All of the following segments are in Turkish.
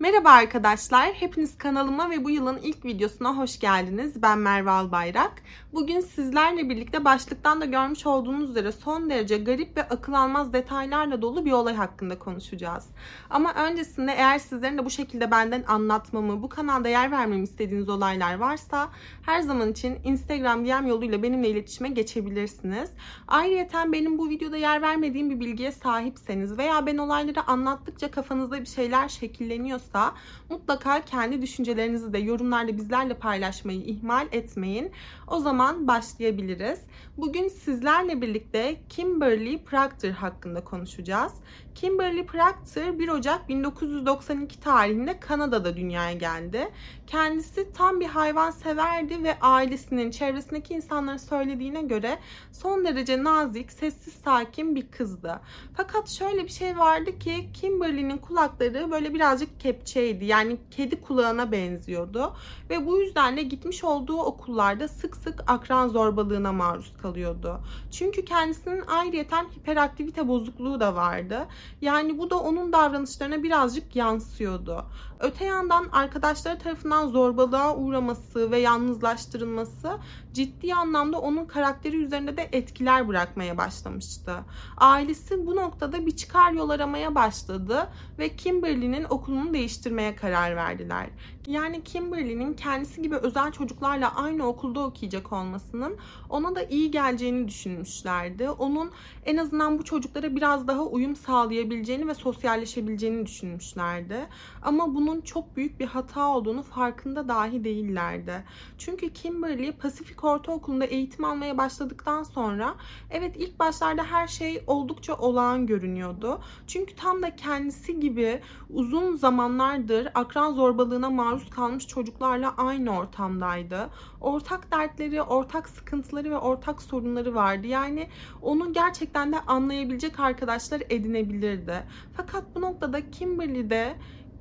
Merhaba arkadaşlar, hepiniz kanalıma ve bu yılın ilk videosuna hoş geldiniz. Ben Merve Albayrak. Bugün sizlerle birlikte başlıktan da görmüş olduğunuz üzere son derece garip ve akıl almaz detaylarla dolu bir olay hakkında konuşacağız. Ama öncesinde eğer sizlerin de bu şekilde benden anlatmamı, bu kanalda yer vermemi istediğiniz olaylar varsa her zaman için Instagram DM yoluyla benimle iletişime geçebilirsiniz. Ayrıca benim bu videoda yer vermediğim bir bilgiye sahipseniz veya ben olayları anlattıkça kafanızda bir şeyler şekilleniyorsa olursa mutlaka kendi düşüncelerinizi de yorumlarda bizlerle paylaşmayı ihmal etmeyin. O zaman başlayabiliriz. Bugün sizlerle birlikte Kimberly Proctor hakkında konuşacağız. Kimberly Proctor 1 Ocak 1992 tarihinde Kanada'da dünyaya geldi. Kendisi tam bir hayvan severdi ve ailesinin, çevresindeki insanların söylediğine göre son derece nazik, sessiz, sakin bir kızdı. Fakat şöyle bir şey vardı ki Kimberly'nin kulakları böyle birazcık kepçeydi. Yani kedi kulağına benziyordu. Ve bu yüzden de gitmiş olduğu okullarda sık sık akran zorbalığına maruz kalıyordu. Çünkü kendisinin ayrıyeten hiperaktivite bozukluğu da vardı. Yani bu da onun davranışlarına birazcık yansıyordu. Öte yandan arkadaşları tarafından zorbalığa uğraması ve yalnızlaştırılması ciddi anlamda onun karakteri üzerinde de etkiler bırakmaya başlamıştı. Ailesi bu noktada bir çıkar yol aramaya başladı ve Kimberly'nin okulunu değiştirmeye karar verdiler. Yani Kimberly'nin kendisi gibi özel çocuklarla aynı okulda okuyacak olmasının ona da iyi geleceğini düşünmüşlerdi. Onun en azından bu çocuklara biraz daha uyum sağlayabileceğini ve sosyalleşebileceğini düşünmüşlerdi. Ama bunun çok büyük bir hata olduğunu farkında dahi değillerdi. Çünkü Kimberly Pasifik Ortaokulu'nda eğitim almaya başladıktan sonra evet ilk başlarda her şey oldukça olağan görünüyordu. Çünkü tam da kendisi gibi uzun zamanlardır akran zorbalığına maruz kalmış çocuklarla aynı ortamdaydı. Ortak dertleri, ortak sıkıntıları ve ortak sorunları vardı. Yani onu gerçekten de anlayabilecek arkadaşlar edinebilirdi. Fakat bu noktada Kimberly de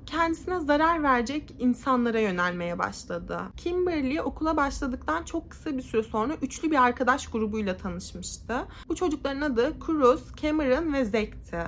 kendisine zarar verecek insanlara yönelmeye başladı. Kimberly okula başladıktan çok kısa bir süre sonra üçlü bir arkadaş grubuyla tanışmıştı. Bu çocukların adı Cruz, Cameron ve Zack'ti.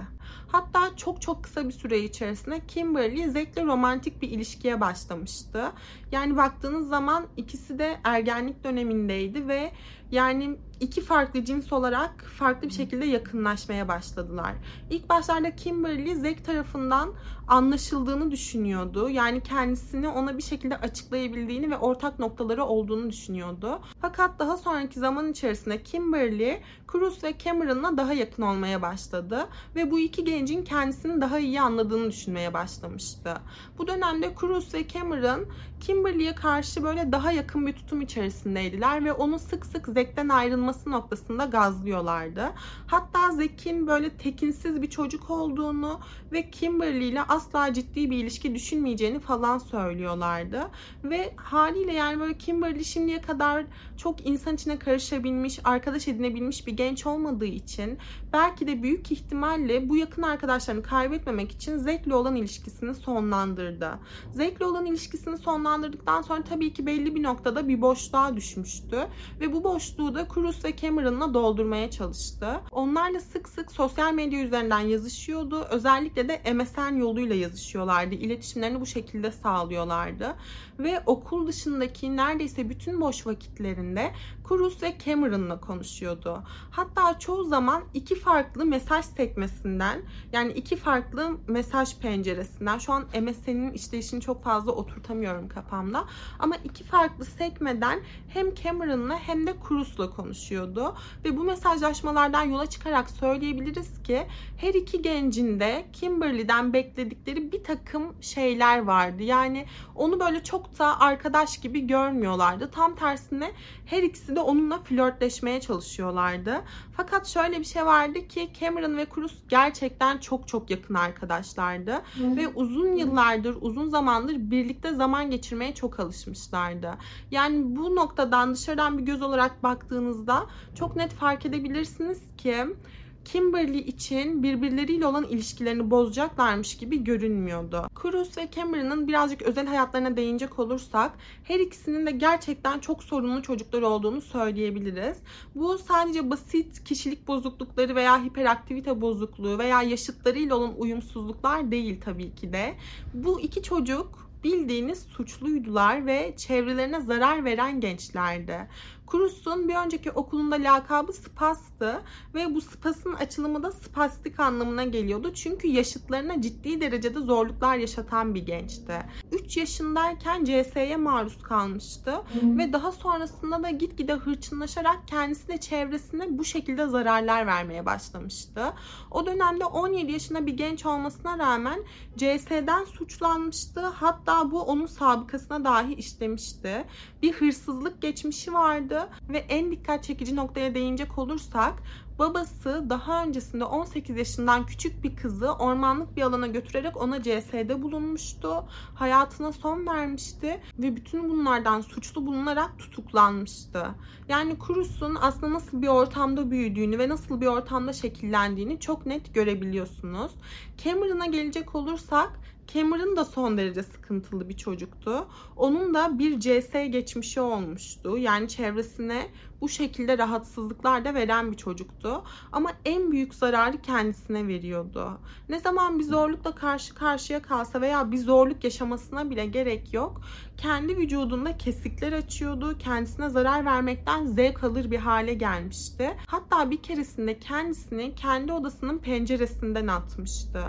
Hatta çok çok kısa bir süre içerisinde Kimberly Zack'le romantik bir ilişkiye başlamıştı. Yani baktığınız zaman ikisi de ergenlik dönemindeydi ve yani iki farklı cins olarak farklı bir şekilde yakınlaşmaya başladılar. İlk başlarda Kimberly Zack tarafından anlaşıldığını düşünüyordu. Yani kendisini ona bir şekilde açıklayabildiğini ve ortak noktaları olduğunu düşünüyordu. Fakat daha sonraki zaman içerisinde Kimberly, Cruz ve Cameron'la daha yakın olmaya başladı ve bu iki gencin kendisini daha iyi anladığını düşünmeye başlamıştı. Bu dönemde Cruz ve Cameron Kimberly'ye karşı böyle daha yakın bir tutum içerisindeydiler ve onu sık sık Zack'ten ayrılması noktasında gazlıyorlardı. Hatta Zack'in böyle tekinsiz bir çocuk olduğunu ve Kimberly ile asla ciddi bir ilişki düşünmeyeceğini falan söylüyorlardı. Ve haliyle yani böyle Kimberly şimdiye kadar çok insan içine karışabilmiş, arkadaş edinebilmiş bir genç olmadığı için belki de büyük ihtimalle bu yakın arkadaşlarını kaybetmemek için Zack'le olan ilişkisini sonlandırdı. Zack'le olan ilişkisini sonlandırdıktan sonra tabii ki belli bir noktada bir boşluğa düşmüştü. Ve bu boşluğu da Cruz ve Cameron'la doldurmaya çalıştı. Onlarla sık sık sosyal medya üzerinden yazışıyordu. Özellikle de MSN yoluyla yazışıyorlardı. İletişimlerini bu şekilde sağlıyorlardı. Ve okul dışındaki neredeyse bütün boş vakitlerinde Cruz ve Cameron'la konuşuyordu. Hatta çoğu zaman iki farklı mesaj sekmesinden yani iki farklı mesaj penceresinden şu an MSN'in işleyişini çok fazla oturtamıyorum kafamda ama iki farklı sekmeden hem Cameron'la hem de Cruz'la konuşuyordu ve bu mesajlaşmalardan yola çıkarak söyleyebiliriz ki her iki gencin de Kimberly'den bekledikleri bir takım şeyler vardı. Yani onu böyle çok da arkadaş gibi görmüyorlardı. Tam tersine her ikisi de onunla flörtleşmeye çalışıyorlardı. Fakat şöyle bir şey vardı ki Cameron ve Cruz gerçekten çok çok yakın arkadaşlardı. Hı. Ve uzun yıllardır, uzun zamandır birlikte zaman geçirmeye çok alışmışlardı. Yani bu noktadan dışarıdan bir göz olarak baktığınızda çok net fark edebilirsiniz ki Kimberly için birbirleriyle olan ilişkilerini bozacaklarmış gibi görünmüyordu. Cruz ve Cameron'ın birazcık özel hayatlarına değinecek olursak her ikisinin de gerçekten çok sorunlu çocuklar olduğunu söyleyebiliriz. Bu sadece basit kişilik bozuklukları veya hiperaktivite bozukluğu veya yaşıtlarıyla olan uyumsuzluklar değil tabii ki de. Bu iki çocuk bildiğiniz suçluydular ve çevrelerine zarar veren gençlerdi. Krus'un bir önceki okulunda lakabı Spas'tı ve bu Spas'ın açılımı da spastik anlamına geliyordu. Çünkü yaşıtlarına ciddi derecede zorluklar yaşatan bir gençti. 3 yaşındayken CS'ye maruz kalmıştı Hı. ve daha sonrasında da gitgide hırçınlaşarak kendisine çevresine bu şekilde zararlar vermeye başlamıştı. O dönemde 17 yaşında bir genç olmasına rağmen CS'den suçlanmıştı. Hatta bu onun sabıkasına dahi işlemişti. Bir hırsızlık geçmişi vardı ve en dikkat çekici noktaya değinecek olursak babası daha öncesinde 18 yaşından küçük bir kızı ormanlık bir alana götürerek ona CS'de bulunmuştu. Hayatına son vermişti ve bütün bunlardan suçlu bulunarak tutuklanmıştı. Yani Cruz'un aslında nasıl bir ortamda büyüdüğünü ve nasıl bir ortamda şekillendiğini çok net görebiliyorsunuz. Cameron'a gelecek olursak Cameron da son derece sıkıntılı bir çocuktu. Onun da bir CS geçmişi olmuştu. Yani çevresine bu şekilde rahatsızlıklar da veren bir çocuktu. Ama en büyük zararı kendisine veriyordu. Ne zaman bir zorlukla karşı karşıya kalsa veya bir zorluk yaşamasına bile gerek yok. Kendi vücudunda kesikler açıyordu. Kendisine zarar vermekten zevk alır bir hale gelmişti. Hatta bir keresinde kendisini kendi odasının penceresinden atmıştı.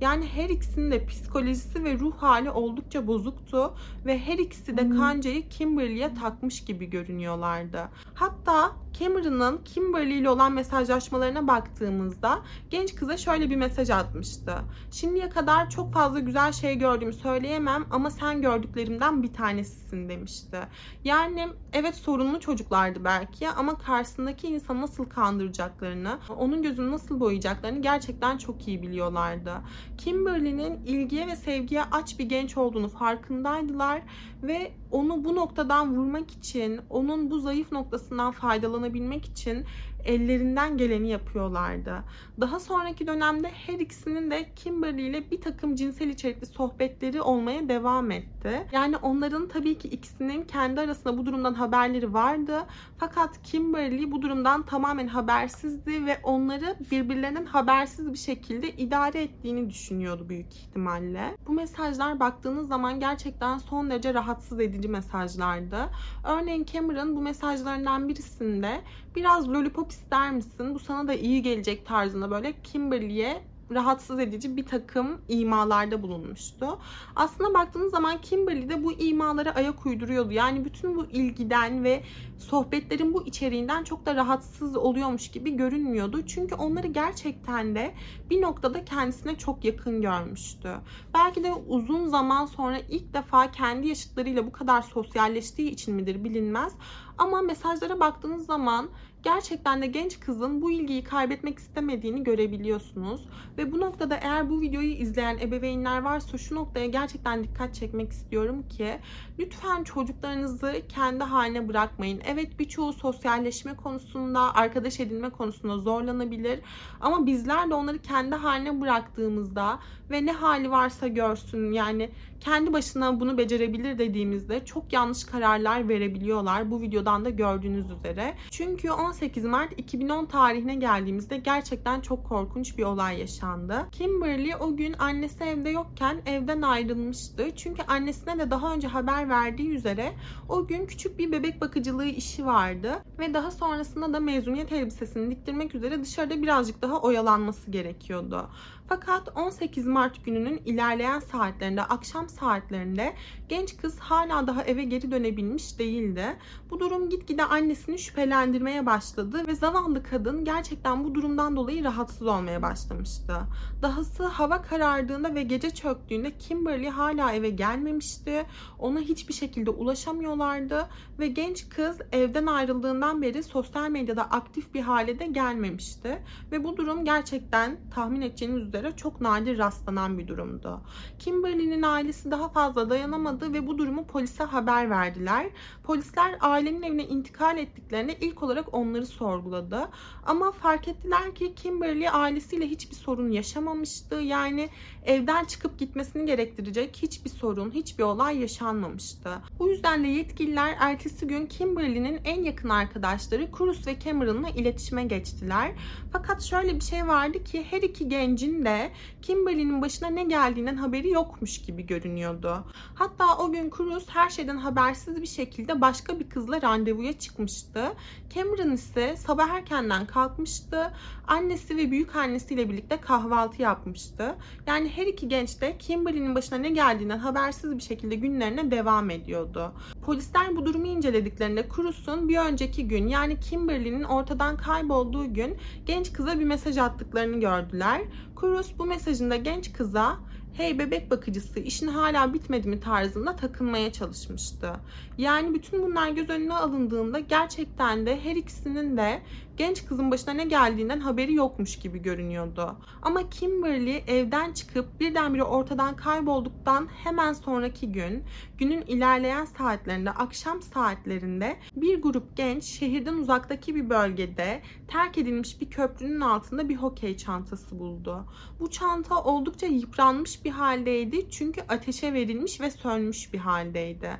Yani her ikisinin de psikolojisi ve ruh hali oldukça bozuktu ve her ikisi de kancayı Kimberly'e takmış gibi görünüyorlardı. Hatta Cameron'ın Kimberly ile olan mesajlaşmalarına baktığımızda genç kıza şöyle bir mesaj atmıştı. Şimdiye kadar çok fazla güzel şey gördüğümü söyleyemem ama sen gördüklerimden bir tanesisin demişti. Yani evet sorunlu çocuklardı belki ama karşısındaki insanı nasıl kandıracaklarını, onun gözünü nasıl boyayacaklarını gerçekten çok iyi biliyorlardı. Kimberly'nin ilgiye ve sevgiye aç bir genç olduğunu farkındaydılar ve onu bu noktadan vurmak için, onun bu zayıf noktasından faydalanabilmek için ellerinden geleni yapıyorlardı. Daha sonraki dönemde her ikisinin de Kimberly ile bir takım cinsel içerikli sohbetleri olmaya devam etti. Yani onların tabii ki ikisinin kendi arasında bu durumdan haberleri vardı. Fakat Kimberly bu durumdan tamamen habersizdi ve onları birbirlerinden habersiz bir şekilde idare ettiğini düşünüyordu büyük ihtimalle. Bu mesajlar baktığınız zaman gerçekten son derece rahatsız edici mesajlardı. Örneğin Cameron bu mesajlarından birisinde biraz lollipop ister misin? Bu sana da iyi gelecek tarzında böyle Kimberly'e rahatsız edici bir takım imalarda bulunmuştu. Aslında baktığınız zaman Kimberly de bu imalara ayak uyduruyordu. Yani bütün bu ilgiden ve sohbetlerin bu içeriğinden çok da rahatsız oluyormuş gibi görünmüyordu. Çünkü onları gerçekten de bir noktada kendisine çok yakın görmüştü. Belki de uzun zaman sonra ilk defa kendi yaşıtlarıyla bu kadar sosyalleştiği için midir bilinmez. Ama mesajlara baktığınız zaman gerçekten de genç kızın bu ilgiyi kaybetmek istemediğini görebiliyorsunuz. Ve bu noktada eğer bu videoyu izleyen ebeveynler varsa şu noktaya gerçekten dikkat çekmek istiyorum ki lütfen çocuklarınızı kendi haline bırakmayın. Evet birçoğu sosyalleşme konusunda, arkadaş edinme konusunda zorlanabilir. Ama bizler de onları kendi haline bıraktığımızda ve ne hali varsa görsün yani kendi başına bunu becerebilir dediğimizde çok yanlış kararlar verebiliyorlar. Bu videodan da gördüğünüz üzere. Çünkü 18 Mart 2010 tarihine geldiğimizde gerçekten çok korkunç bir olay yaşandı. Kimberly o gün annesi evde yokken evden ayrılmıştı. Çünkü annesine de daha önce haber verdiği üzere o gün küçük bir bebek bakıcılığı işi vardı ve daha sonrasında da mezuniyet elbisesini diktirmek üzere dışarıda birazcık daha oyalanması gerekiyordu. Fakat 18 Mart gününün ilerleyen saatlerinde, akşam saatlerinde genç kız hala daha eve geri dönebilmiş değildi. Bu durum gitgide annesini şüphelendirmeye başladı ve zavallı kadın gerçekten bu durumdan dolayı rahatsız olmaya başlamıştı. Dahası hava karardığında ve gece çöktüğünde Kimberly hala eve gelmemişti. Ona hiçbir şekilde ulaşamıyorlardı ve genç kız evden ayrıldığından beri sosyal medyada aktif bir hale de gelmemişti. Ve bu durum gerçekten tahmin edeceğiniz üzere çok nadir rastlanan bir durumdu. Kimberly'nin ailesi daha fazla dayanamadı ve bu durumu polise haber verdiler. Polisler ailenin evine intikal ettiklerinde ilk olarak onları sorguladı. Ama fark ettiler ki Kimberly ailesiyle hiçbir sorun yaşamamıştı. Yani evden çıkıp gitmesini gerektirecek hiçbir sorun, hiçbir olay yaşanmamıştı. Bu yüzden de yetkililer ertesi gün Kimberly'nin en yakın arkadaşları Cruz ve Cameron'la iletişime geçtiler. Fakat şöyle bir şey vardı ki her iki gencin de Kimberly'nin başına ne geldiğinden haberi yokmuş gibi görünüyordu. Hatta o gün Cruz her şeyden habersiz bir şekilde başka bir kızla randevuya çıkmıştı. Cameron ise sabah erkenden kalkmıştı. Annesi ve büyük annesiyle birlikte kahvaltı yapmıştı. Yani her iki genç de Kimberly'nin başına ne geldiğinden habersiz bir şekilde günlerine devam ediyordu. Polisler bu durumu incelediklerinde Cruz'un bir önceki gün yani Kimberly'nin ortadan kaybolduğu gün genç kıza bir mesaj attıklarını gördüler. Cruz bu mesajında genç kıza hey bebek bakıcısı işin hala bitmedi mi tarzında takılmaya çalışmıştı. Yani bütün bunlar göz önüne alındığında gerçekten de her ikisinin de genç kızın başına ne geldiğinden haberi yokmuş gibi görünüyordu. Ama Kimberly evden çıkıp birdenbire ortadan kaybolduktan hemen sonraki gün, günün ilerleyen saatlerinde, akşam saatlerinde bir grup genç şehirden uzaktaki bir bölgede terk edilmiş bir köprünün altında bir hokey çantası buldu. Bu çanta oldukça yıpranmış bir haldeydi çünkü ateşe verilmiş ve sönmüş bir haldeydi.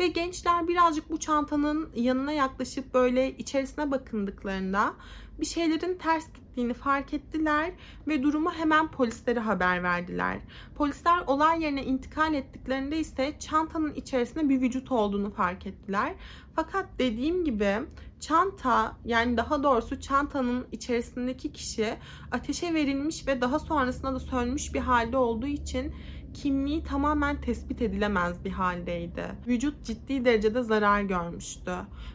Ve gençler birazcık bu çantanın yanına yaklaşıp böyle içerisine bakındıklarında bir şeylerin ters gittiğini fark ettiler ve durumu hemen polislere haber verdiler. Polisler olay yerine intikal ettiklerinde ise çantanın içerisinde bir vücut olduğunu fark ettiler. Fakat dediğim gibi çanta yani daha doğrusu çantanın içerisindeki kişi ateşe verilmiş ve daha sonrasında da sönmüş bir halde olduğu için kimliği tamamen tespit edilemez bir haldeydi. Vücut ciddi derecede zarar görmüştü.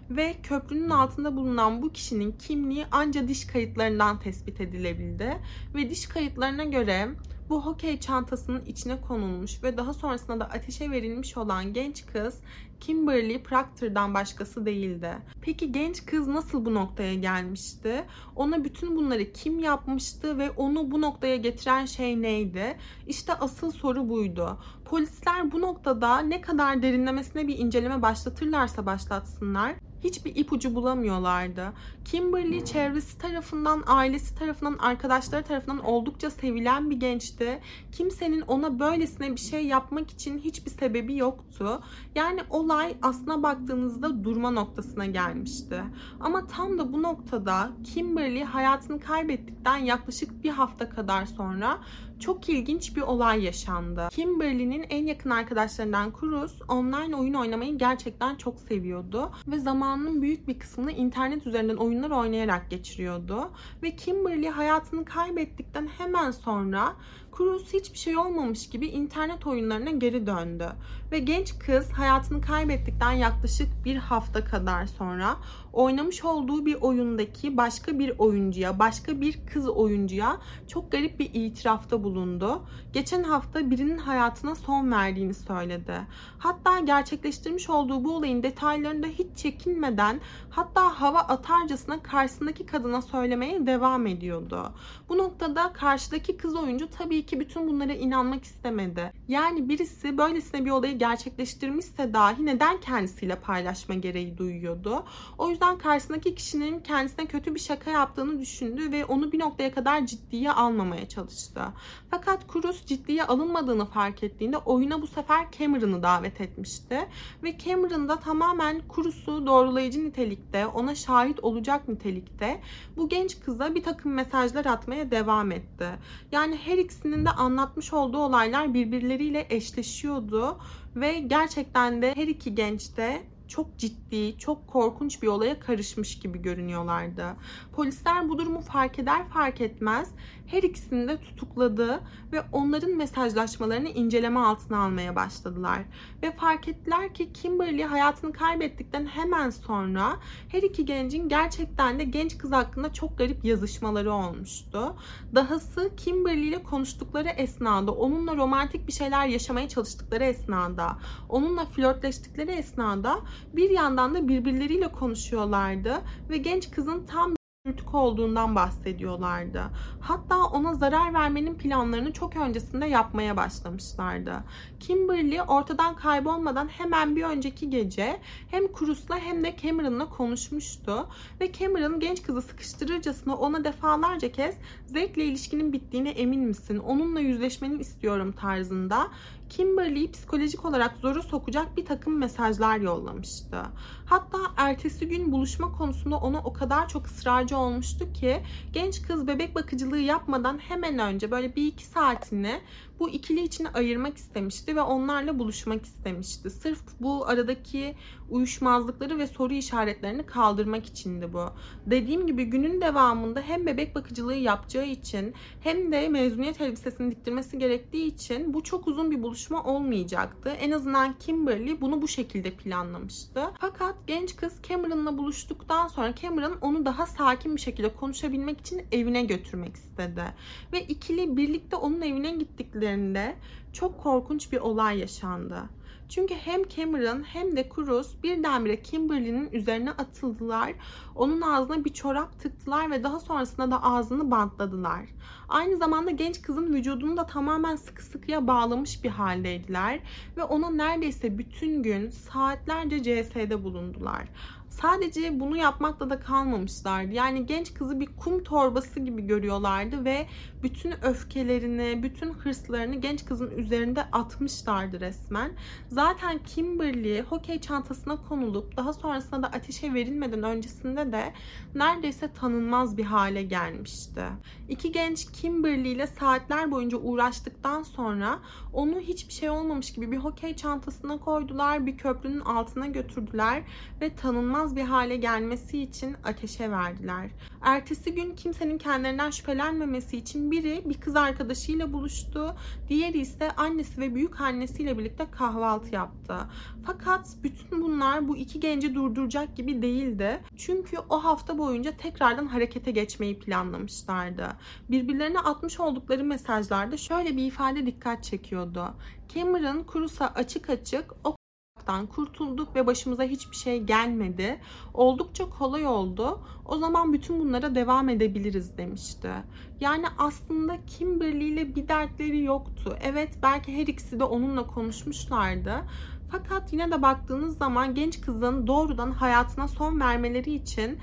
Ve köprünün altında bulunan bu kişinin kimliği ancak diş kayıtlarından tespit edilebildi. Ve diş kayıtlarına göre bu hokey çantasının içine konulmuş ve daha sonrasında da ateşe verilmiş olan genç kız Kimberly Proctor'dan başkası değildi. Peki genç kız nasıl bu noktaya gelmişti? Ona bütün bunları kim yapmıştı ve onu bu noktaya getiren şey neydi? İşte asıl soru buydu. Polisler bu noktada ne kadar derinlemesine bir inceleme başlatırlarsa başlatsınlar hiçbir ipucu bulamıyorlardı. Kimberly çevresi tarafından, ailesi tarafından, arkadaşları tarafından oldukça sevilen bir gençti. Kimsenin ona böylesine bir şey yapmak için hiçbir sebebi yoktu. Yani olay aslına baktığınızda durma noktasına gelmişti. Ama tam da bu noktada Kimberly hayatını kaybettikten yaklaşık bir hafta kadar sonra çok ilginç bir olay yaşandı. Kimberly'nin en yakın arkadaşlarından Cruz online oyun oynamayı gerçekten çok seviyordu ve zamanının büyük bir kısmını internet üzerinden oyunlar oynayarak geçiriyordu. Ve Kimberly hayatını kaybettikten hemen sonra Cruz hiçbir şey olmamış gibi internet oyunlarına geri döndü. Ve genç kız hayatını kaybettikten yaklaşık bir hafta kadar sonra oynamış olduğu bir oyundaki başka bir oyuncuya, başka bir kız oyuncuya çok garip bir itirafta bulundu. Geçen hafta birinin hayatına son verdiğini söyledi. Hatta gerçekleştirmiş olduğu bu olayın detaylarını da hiç çekinmeden hatta hava atarcasına karşısındaki kadına söylemeye devam ediyordu. Bu noktada karşıdaki kız oyuncu tabii ki bütün bunlara inanmak istemedi. Yani birisi böylesine bir olayı gerçekleştirmişse dahi neden kendisiyle paylaşma gereği duyuyordu. O yüzden karşısındaki kişinin kendisine kötü bir şaka yaptığını düşündü ve onu bir noktaya kadar ciddiye almamaya çalıştı. Fakat Cruz ciddiye alınmadığını fark ettiğinde oyuna bu sefer Cameron'ı davet etmişti. Ve Cameron da tamamen Cruz'u doğrulayıcı nitelikte, ona şahit olacak nitelikte bu genç kıza bir takım mesajlar atmaya devam etti. Yani her ikisinin de anlatmış olduğu olaylar birbirleriyle eşleşiyordu ve gerçekten de her iki genç de çok ciddi, çok korkunç bir olaya karışmış gibi görünüyorlardı. Polisler bu durumu fark eder fark etmez her ikisini de tutukladı ve onların mesajlaşmalarını inceleme altına almaya başladılar. Ve fark ettiler ki Kimberly hayatını kaybettikten hemen sonra her iki gencin gerçekten de genç kız hakkında çok garip yazışmaları olmuştu. Dahası Kimberly ile konuştukları esnada, onunla romantik bir şeyler yaşamaya çalıştıkları esnada, onunla flörtleştikleri esnada bir yandan da birbirleriyle konuşuyorlardı ve genç kızın tam sürtük olduğundan bahsediyorlardı. Hatta ona zarar vermenin planlarını çok öncesinde yapmaya başlamışlardı. Kimberly ortadan kaybolmadan hemen bir önceki gece hem Cruz'la hem de Cameron'la konuşmuştu ve Cameron genç kızı sıkıştırırcasına ona defalarca kez Zack'le ilişkinin bittiğine emin misin? Onunla yüzleşmeni istiyorum tarzında Kimberly'yi psikolojik olarak zoru sokacak bir takım mesajlar yollamıştı. Hatta ertesi gün buluşma konusunda ona o kadar çok ısrarcı olmuştu ki genç kız bebek bakıcılığı yapmadan hemen önce böyle bir iki saatini bu ikili için ayırmak istemişti ve onlarla buluşmak istemişti. Sırf bu aradaki uyuşmazlıkları ve soru işaretlerini kaldırmak içindi bu. Dediğim gibi günün devamında hem bebek bakıcılığı yapacağı için hem de mezuniyet elbisesini diktirmesi gerektiği için bu çok uzun bir buluşma olmayacaktı. En azından Kimberly bunu bu şekilde planlamıştı. Fakat genç kız Cameron'la buluştuktan sonra Cameron onu daha sakin bir şekilde konuşabilmek için evine götürmek istedi. Ve ikili birlikte onun evine gittiklerinde çok korkunç bir olay yaşandı. Çünkü hem Cameron hem de Cruz birdenbire Kimberly'nin üzerine atıldılar. Onun ağzına bir çorap tıktılar ve daha sonrasında da ağzını bantladılar. Aynı zamanda genç kızın vücudunu da tamamen sıkı sıkıya bağlamış bir haldeydiler ve ona neredeyse bütün gün saatlerce CS'de bulundular. Sadece bunu yapmakla da kalmamışlardı. Yani genç kızı bir kum torbası gibi görüyorlardı ve bütün öfkelerini, bütün hırslarını genç kızın üzerinde atmışlardı resmen. Zaten Kimberly hokey çantasına konulup daha sonrasında da ateşe verilmeden öncesinde de neredeyse tanınmaz bir hale gelmişti. İki genç Kimberly ile saatler boyunca uğraştıktan sonra onu hiçbir şey olmamış gibi bir hokey çantasına koydular, bir köprünün altına götürdüler ve tanınmaz bir hale gelmesi için ateşe verdiler. Ertesi gün kimsenin kendilerinden şüphelenmemesi için biri bir kız arkadaşıyla buluştu, diğeri ise annesi ve büyük annesiyle birlikte kahvaltı yaptı. Fakat bütün bunlar bu iki genci durduracak gibi değildi. Çünkü o hafta boyunca tekrardan harekete geçmeyi planlamışlardı. Birbirlerine atmış oldukları mesajlarda şöyle bir ifade dikkat çekiyordu. Cameron Cruz'a açık açık o olmaktan kurtulduk ve başımıza hiçbir şey gelmedi. Oldukça kolay oldu. O zaman bütün bunlara devam edebiliriz demişti. Yani aslında Kimberly ile bir dertleri yoktu. Evet belki her ikisi de onunla konuşmuşlardı. Fakat yine de baktığınız zaman genç kızın doğrudan hayatına son vermeleri için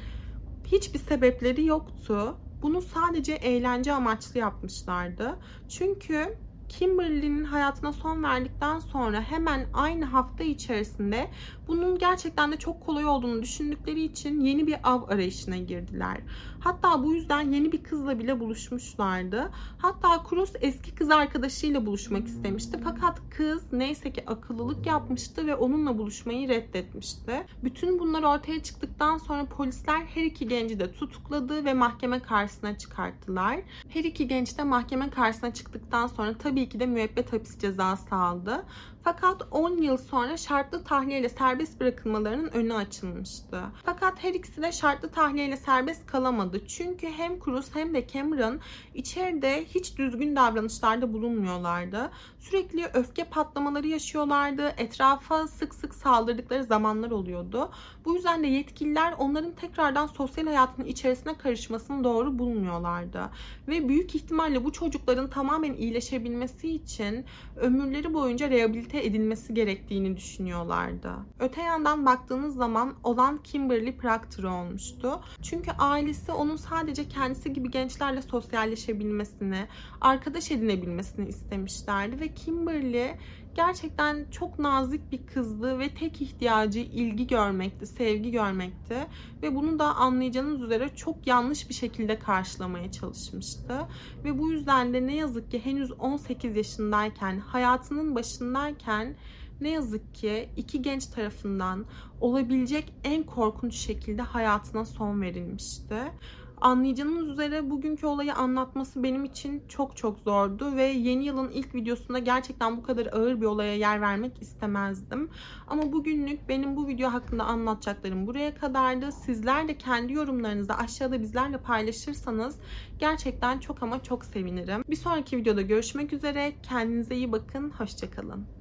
hiçbir sebepleri yoktu. Bunu sadece eğlence amaçlı yapmışlardı. Çünkü Kimberly'nin hayatına son verdikten sonra hemen aynı hafta içerisinde bunun gerçekten de çok kolay olduğunu düşündükleri için yeni bir av arayışına girdiler. Hatta bu yüzden yeni bir kızla bile buluşmuşlardı. Hatta Cruz eski kız arkadaşıyla buluşmak istemişti. Fakat kız neyse ki akıllılık yapmıştı ve onunla buluşmayı reddetmişti. Bütün bunlar ortaya çıktıktan sonra polisler her iki genci de tutukladı ve mahkeme karşısına çıkarttılar. Her iki genç de mahkeme karşısına çıktıktan sonra tabii ki müebbet hapis cezası aldı. Fakat 10 yıl sonra şartlı tahliyeyle serbest bırakılmalarının önü açılmıştı. Fakat her ikisi de şartlı tahliyeyle serbest kalamadı. Çünkü hem Cruz hem de Cameron içeride hiç düzgün davranışlarda bulunmuyorlardı. Sürekli öfke patlamaları yaşıyorlardı. Etrafa sık sık saldırdıkları zamanlar oluyordu. Bu yüzden de yetkililer onların tekrardan sosyal hayatının içerisine karışmasını doğru bulmuyorlardı. Ve büyük ihtimalle bu çocukların tamamen iyileşebilmesi için ömürleri boyunca rehabilite rehabilite edilmesi gerektiğini düşünüyorlardı. Öte yandan baktığınız zaman olan Kimberly Proctor olmuştu. Çünkü ailesi onun sadece kendisi gibi gençlerle sosyalleşebilmesini, arkadaş edinebilmesini istemişlerdi ve Kimberly gerçekten çok nazik bir kızdı ve tek ihtiyacı ilgi görmekti, sevgi görmekti ve bunu da anlayacağınız üzere çok yanlış bir şekilde karşılamaya çalışmıştı. Ve bu yüzden de ne yazık ki henüz 18 yaşındayken, hayatının başındayken ne yazık ki iki genç tarafından olabilecek en korkunç şekilde hayatına son verilmişti. Anlayacağınız üzere bugünkü olayı anlatması benim için çok çok zordu ve yeni yılın ilk videosunda gerçekten bu kadar ağır bir olaya yer vermek istemezdim. Ama bugünlük benim bu video hakkında anlatacaklarım buraya kadardı. Sizler de kendi yorumlarınızı aşağıda bizlerle paylaşırsanız gerçekten çok ama çok sevinirim. Bir sonraki videoda görüşmek üzere. Kendinize iyi bakın. Hoşçakalın.